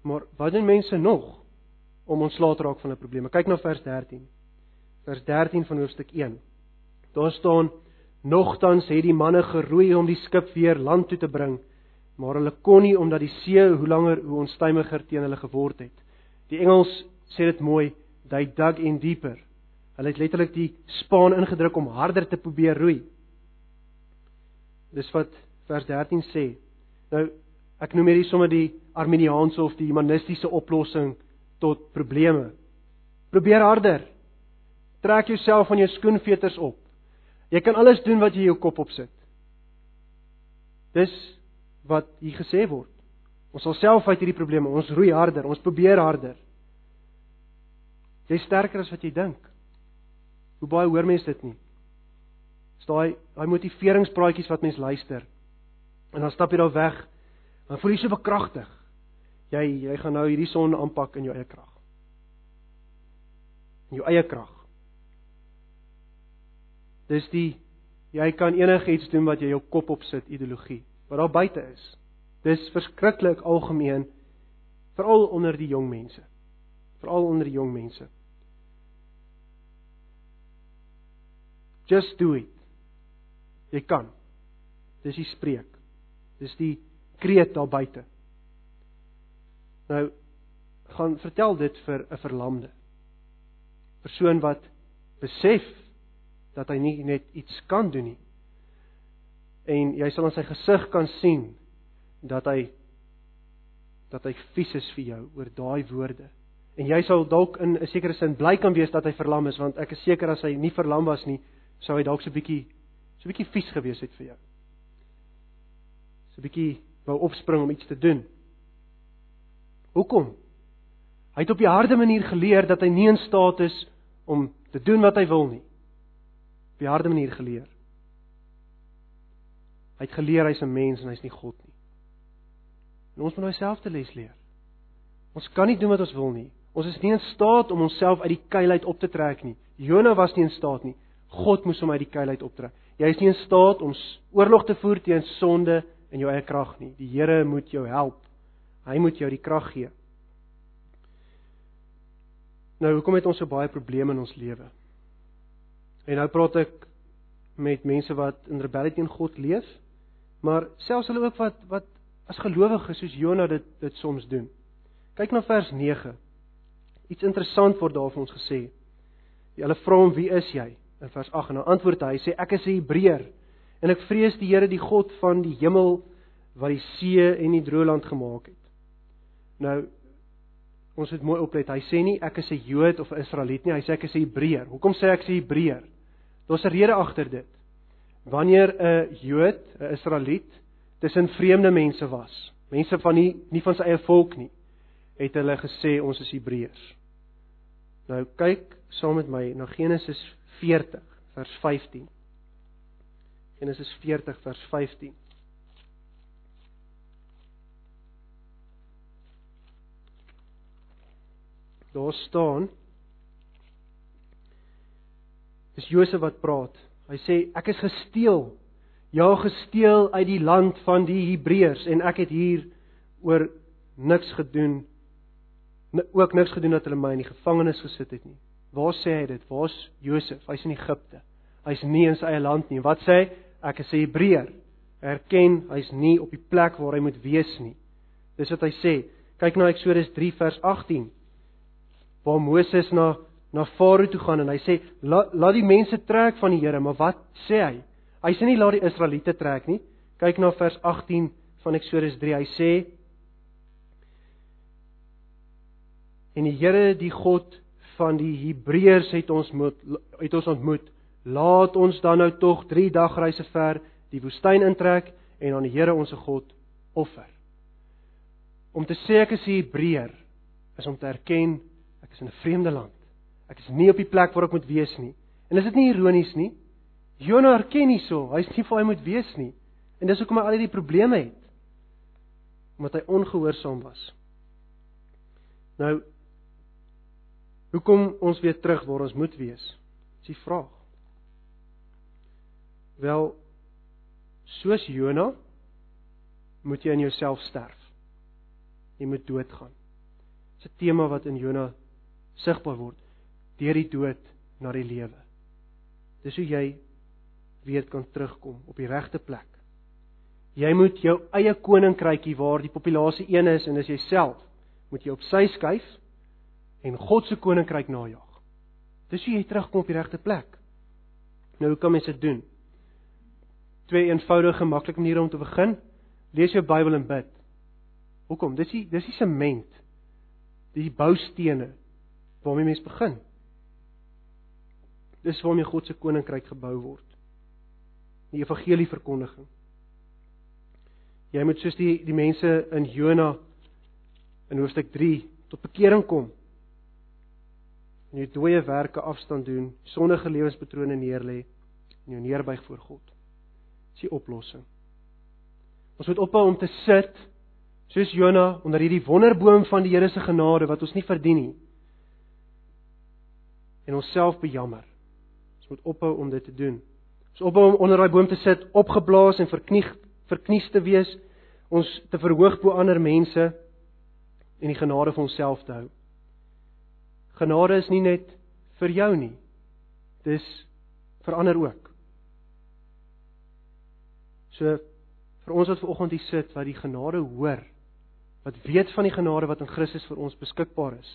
Maar wat doen mense nog om ontslae te raak van 'n probleem? Kyk na vers 13 vers 13 van hoofstuk 1. Daar staan: Nogtans het die manne geroei om die skip weer land toe te bring, maar hulle kon nie omdat die see hoe langer hoe onstuimiger teen hulle geword het. Die Engels sê dit mooi, they dug in deeper. Hulle het letterlik die spaan ingedruk om harder te probeer roei. Dis wat vers 13 sê. Nou ek noem hierdie sommer die arminiaanse of die humanistiese oplossing tot probleme. Probeer harder. Trek jouself van jou skoenveters op. Jy kan alles doen wat jy jou kop opsit. Dis wat hier gesê word. Ons sal self uit hierdie probleme, ons roei harder, ons probeer harder. Jy's sterker as wat jy dink. Hoe baie hoor mense dit nie? Dis daai daai motiveringspraatjies wat mense luister. En dan stap jy daar weg. Dan voel jy so bekragtig. Jy jy gaan nou hierdie son aanpak in jou eie krag. In jou eie krag. Dis die jy kan enigiets doen wat jy jou kop opsit ideologie wat daar buite is. Dis verskriklik algemeen veral onder die jong mense. Veral onder die jong mense. Just do it. Jy kan. Dis die spreek. Dis die kreet daar buite. Nou gaan vertel dit vir 'n verlamde. Persoon wat besef dat hy nie net iets kan doen nie. En jy sal aan sy gesig kan sien dat hy dat hy vies is vir jou oor daai woorde. En jy sal dalk in 'n sekere sin bly kan wees dat hy verlam is want ek is seker as hy nie verlam was nie, sou hy dalk so 'n bietjie so 'n bietjie vies gewees het vir jou. So 'n bietjie wou opspring om iets te doen. Hoekom? Hy het op die harde manier geleer dat hy nie in staat is om te doen wat hy wil nie op die harde manier geleer. Hy het geleer hy's 'n mens en hy's nie God nie. En ons moet nou dieselfde les leer. Ons kan nie doen wat ons wil nie. Ons is nie in staat om onsself uit die kuil uit op te trek nie. Jona was nie in staat nie. God moes hom uit die kuil uit optrek. Jy is nie in staat om oorlog te voer teen sonde in jou eie krag nie. Die Here moet jou help. Hy moet jou die krag gee. Nou, hoekom het ons so baie probleme in ons lewe? En nou praat ek met mense wat in rebellie teen God leef, maar selfs hulle ook wat wat as gelowiges soos Jona dit dit soms doen. Kyk na vers 9. Iets interessant word daar vir ons gesê. Hulle vra hom, "Wie is jy?" In vers 8 en dan antwoord hy sê, "Ek is 'n Hebreër en ek vrees die Here, die God van die hemel wat die see en die droë land gemaak het." Nou ons moet mooi oplet. Hy sê nie ek is 'n Jood of 'n Israeliet nie, hy sê ek is 'n Hebreër. Hoekom sê ek 'n Hebreër? Daar's 'n rede agter dit. Wanneer 'n Jood, 'n Israeliet tussen vreemde mense was, mense van nie nie van sy eie volk nie, het hulle gesê ons is Hebreërs. Nou kyk saam met my na Genesis 40 vers 15. Genesis 40 vers 15. Daar staan Dis Josef wat praat. Hy sê ek is gesteel. Ja, gesteel uit die land van die Hebreërs en ek het hier oor niks gedoen ook niks gedoen dat hulle my in die gevangenis gesit het nie. Waar sê hy dit? Waar's Josef? Hy's in Egipte. Hy's nie in sy eie land nie. Wat sê hy? Ek is 'n Hebreër. Erken hy's nie op die plek waar hy moet wees nie. Dis wat hy sê. Kyk na Eksodus 3 vers 18. Waar Moses na na Farao toe gaan en hy sê laat la die mense trek van die Here, maar wat sê hy? Hy sê nie laat die Israeliete trek nie. Kyk na vers 18 van Eksodus 3. Hy sê En die Here, die God van die Hebreërs het ons moet het ons ontmoet. Laat ons dan nou tog 3 dagreise ver die woestyn intrek en aan die Here ons God offer. Om te sê ek is 'n Hebreër is om te erken ek is in 'n vreemde land. Ek is nie op die plek waar ek moet wees nie. En is dit nie ironies nie? Jonah erken hierso, hy's nie waar hy moet wees nie. En dis hoekom hy al hierdie probleme het. Omdat hy ongehoorsaam was. Nou hoekom ons weer terug waar ons moet wees? Dis die vraag. Wel soos Jonah moet jy in jouself sterf. Jy moet doodgaan. Dis 'n tema wat in Jonah sigbaar word deur die dood na die lewe. Dis hoe jy weer kan terugkom op die regte plek. Jy moet jou eie koninkrykie waar die populasie een is en dis jouself, moet jy op sy skuif en God se koninkryk najag. Dis hoe jy terugkom op die regte plek. Nou hoe kan mens dit doen? Twee eenvoudige, maklike maniere om te begin. Lees jou Bybel en bid. Hoekom? Dis die dis die sement. Dis die boustene waarmee mens begin. Dis waarmee God se koninkryk gebou word. Die evangelie verkondiging. Jy moet soos die die mense in Jona in hoofstuk 3 tot bekering kom. En jou dooie werke afstand doen, sondige lewenspatrone neerlê en jou neerbuig voor God. Dis die oplossing. Ons moet ophou om te sit soos Jona onder hierdie wonderboom van die Here se genade wat ons nie verdien nie. En onsself bejammer. Ons moet ophou om dit te doen. Ons ophou om onder daai boom te sit, opgeblaas en verknieg verknies te wees, ons te verhoog bo ander mense en die genade vir onsself te hou. Genade is nie net vir jou nie. Dis vir ander ook. So vir ons wat ver oggend hier sit wat die genade hoor, wat weet van die genade wat in Christus vir ons beskikbaar is.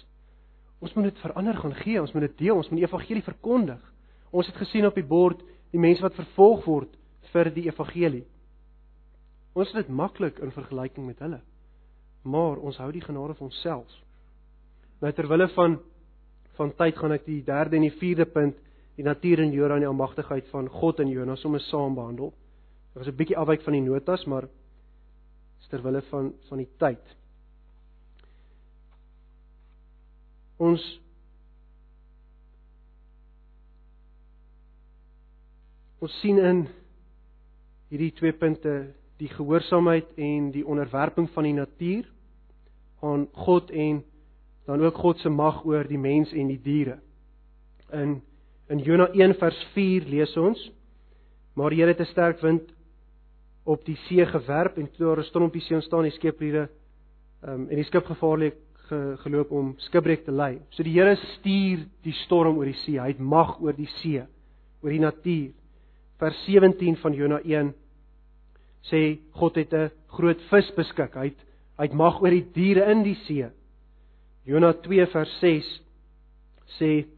Ons moet dit verander gaan gee, ons moet dit deel, ons moet die evangelie verkondig. Ons het gesien op die bord die mense wat vervolg word vir die evangelie. Ons het dit maklik in vergelyking met hulle. Maar ons hou die genade vir onsself. Nou terwille van van tyd gaan ek die derde en die vierde punt, die natuur en Jona en die almagtigheid van God en Jona sommer saam behandel. Dit was 'n bietjie afwyk van die notas, maar terwille van van die tyd. Ons Ons sien in hierdie twee punte die gehoorsaamheid en die onderwerping van die natuur aan God en dan ook God se mag oor die mens en die diere. In in Jona 1 vers 4 lees ons: Maar die Here het 'n sterk wind op die see gewerp en toe daar 'n storm op die see ontstaan, die skipriede ehm um, en die skip gevaarlik ge, geloop om skipbreek te lei. So die Here stuur die storm oor die see. Hy het mag oor die see, oor die natuur vers 17 van Jona 1 sê God het 'n groot vis beskik. Hy het hy het mag oor die diere in die see. Jona 2 vers 6 sê die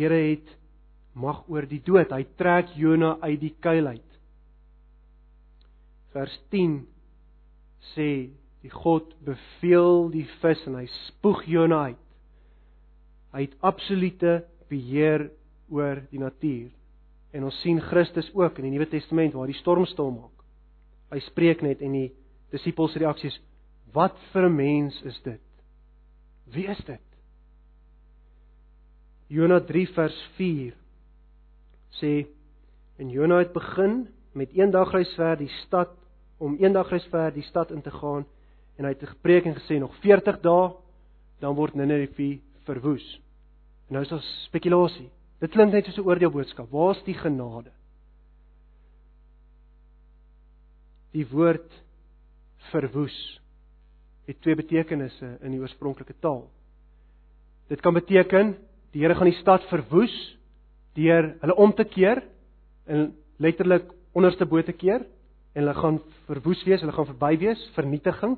Here het mag oor die dood. Hy trek Jona uit die kuil uit. Vers 10 sê die God beveel die vis en hy spoeg Jona uit. Hy het absolute beheer oor die natuur. En ons sien Christus ook in die Nuwe Testament waar die storm stil maak. Hy spreek net en die disippels reaksies: "Wat vir 'n mens is dit? Wie is dit?" Jona 3 vers 4 sê en Jona het begin met een dag reis ver die stad om een dag reis ver die stad in te gaan en hy het gepreek en gesê nog 40 dae dan word Ninive verwoes. En nou is daar spekulasie. Dit klink net soos 'n oordeelboodskap. Waar's die genade? Die woord verwoes het twee betekenisse in die oorspronklike taal. Dit kan beteken die Here gaan die stad verwoes deur hulle om te keer en letterlik onderste bo te keer en hulle gaan verwoes wees, hulle gaan verby wees, vernietiging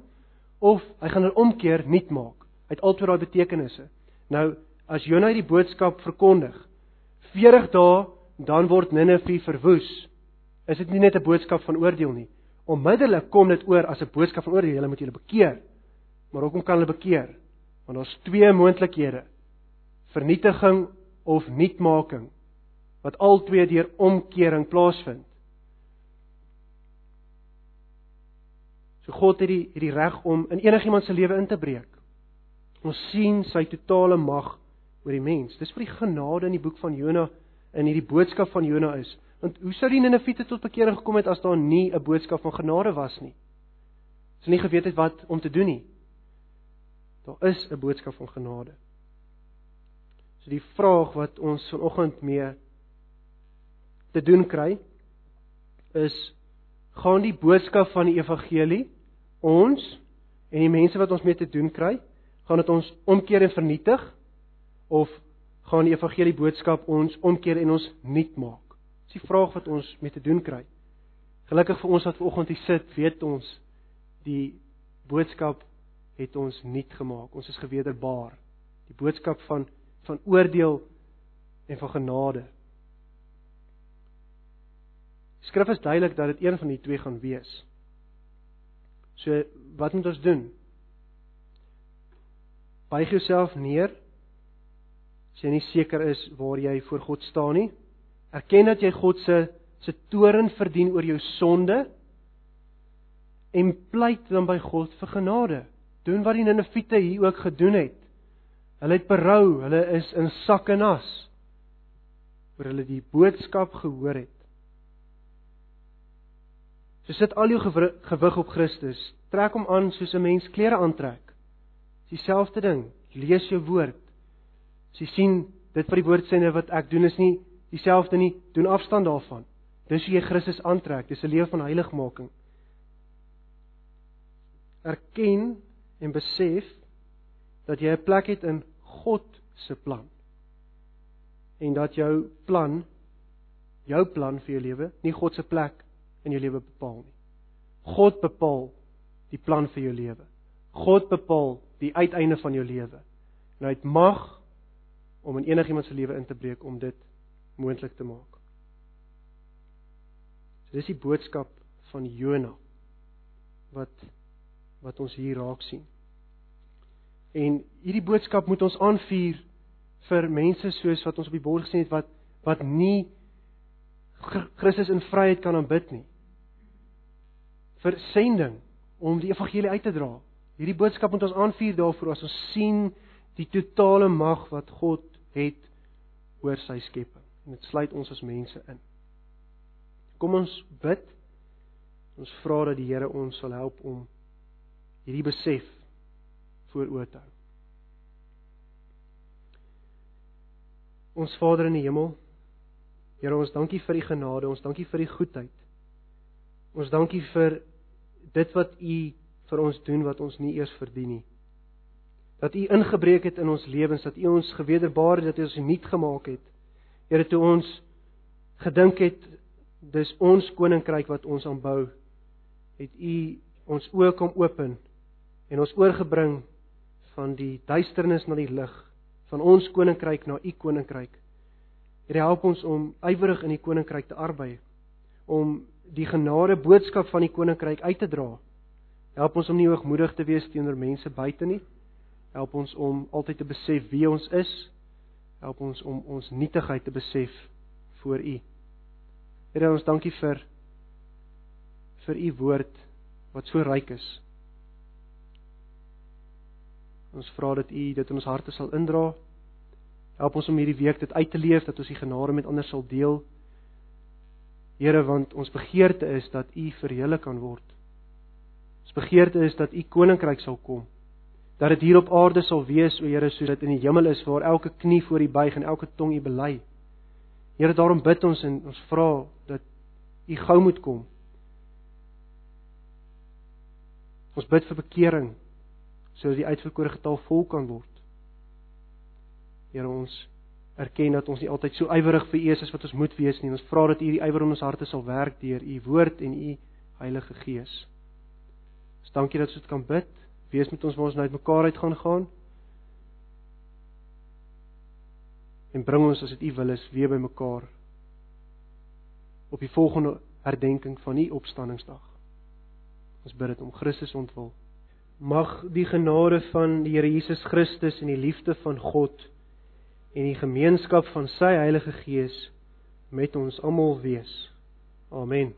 of hy gaan hulle omkeer nuut maak. Uit al twee daai betekenisse. Nou as Jonah die boodskap verkondig 40 dae dan word Ninive verwoes. Is dit nie net 'n boodskap van oordeel nie? Onmiddellik kom dit oor as 'n boodskap van oordeel, julle moet julle bekeer. Maar hoekom kan hulle bekeer? Want daar's twee moontlikhede. Vernietiging of nuutmaking wat al twee deur omkering plaasvind. So God het die het die reg om in enigiemand se lewe in te breek. Ons sien sy totale mag oor die mens. Dis vir die genade in die boek van Jona in hierdie boodskap van Jona is. Want hoe sou die Ninivite tot bekering gekom het as daar nie 'n boodskap van genade was nie? Hulle nie geweet het wat om te doen nie. Daar is 'n boodskap van genade. So die vraag wat ons vanoggend mee te doen kry is gaan die boodskap van die evangelie ons en die mense wat ons mee te doen kry, gaan dit ons omkeer en vernietig of gaan die evangelie boodskap ons omkeer en ons nuut maak? Dis die vraag wat ons mee te doen kry. Gelukkig vir ons wat vanoggend hier sit, weet ons die boodskap het ons nuut gemaak. Ons is gewederbaar. Die boodskap van van oordeel en van genade Skrif is duidelik dat dit een van die twee gaan wees. So wat moet ons doen? Buig jouself neer. As jy nie seker is waar jy voor God staan nie, erken dat jy God se se toorn verdien oor jou sonde en pleit dan by God vir genade. Doen wat die Ninivite hier ook gedoen het. Hulle het berou, hulle is in sak en as oor hulle die boodskap gehoor het. So sit al jou gewig op Christus. Trek hom aan soos 'n mens klere aantrek. Dis dieselfde ding. Lees jou woord. As jy sien dit wat die woord sê en wat ek doen is nie dieselfde nie, doen afstand daarvan. Dis hoe jy Christus aantrek. Dis 'n lewe van heiligmaking. Erken en besef dat jy 'n plek het in God se plan. En dat jou plan jou plan vir jou lewe, nie God se plek in jou lewe bepaal nie. God bepaal die plan vir jou lewe. God bepaal die uiteinde van jou lewe. En hy het mag om in enigiemand se lewe in te breek om dit moontlik te maak. So dis die boodskap van Jona wat wat ons hier raak sien. En hierdie boodskap moet ons aanvuur vir mense soos wat ons op die bord gesien het wat wat nie Christus in vryheid kan aanbid nie vir sending om die evangelie uit te dra. Hierdie boodskap moet ons aanvuur daarvoor as ons sien die totale mag wat God het oor sy skepping. En dit sluit ons as mense in. Kom ons bid. Ons vra dat die Here ons sal help om hierdie besef voor oë te hou. Ons Vader in die hemel, Here ons dankie vir u genade, ons dankie vir u goedheid. Ons dankie vir dit wat U vir ons doen wat ons nie eers verdien nie. Dat U ingebreek het in ons lewens, dat U ons gewederbaar het, dat U ons nuut gemaak het. Here, toe ons gedink het dis ons koninkryk wat ons aanbou, het U ons oë kom open en ons oorgebring van die duisternis na die lig, van ons koninkryk na U koninkryk. Here, help ons om ywerig in die koninkryk te arbei, om die genade boodskap van die koninkryk uit te dra. Help ons om nie hoogmoedig te wees teenoor mense buite nie. Help ons om altyd te besef wie ons is. Help ons om ons nietigheid te besef voor U. Here, ons dankie vir vir U woord wat so ryk is. Ons vra dat U dit in ons harte sal indra. Help ons om hierdie week dit uit te leef dat ons die genade met ander sal deel. Here, want ons begeerte is dat U verheerlik kan word. Ons begeerte is dat U koninkryk sal kom. Dat dit hier op aarde sal wees, o Here, soos dit in die hemel is waar elke knie voor U buig en elke tong U bely. Here, daarom bid ons en ons vra dat U gou moet kom. Ons bid vir bekering sodat die uitverkore getal vol kan word. Here, ons erken dat ons nie altyd so ywerig vir U is wat ons moet wees nie. Ons vra dat U hierdie ywer in ons harte sal werk deur U woord en U Heilige Gees. Ons dankie dat ons dit kan bid. Wees met ons waar ons nou uitmekaar uit gaan gaan. En bring ons as dit U wil is weer bymekaar op die volgende herdenking van U opstanningsdag. Ons bid dit om Christus ontwil. Mag die genade van die Here Jesus Christus en die liefde van God en die gemeenskap van sy Heilige Gees met ons almal wees. Amen.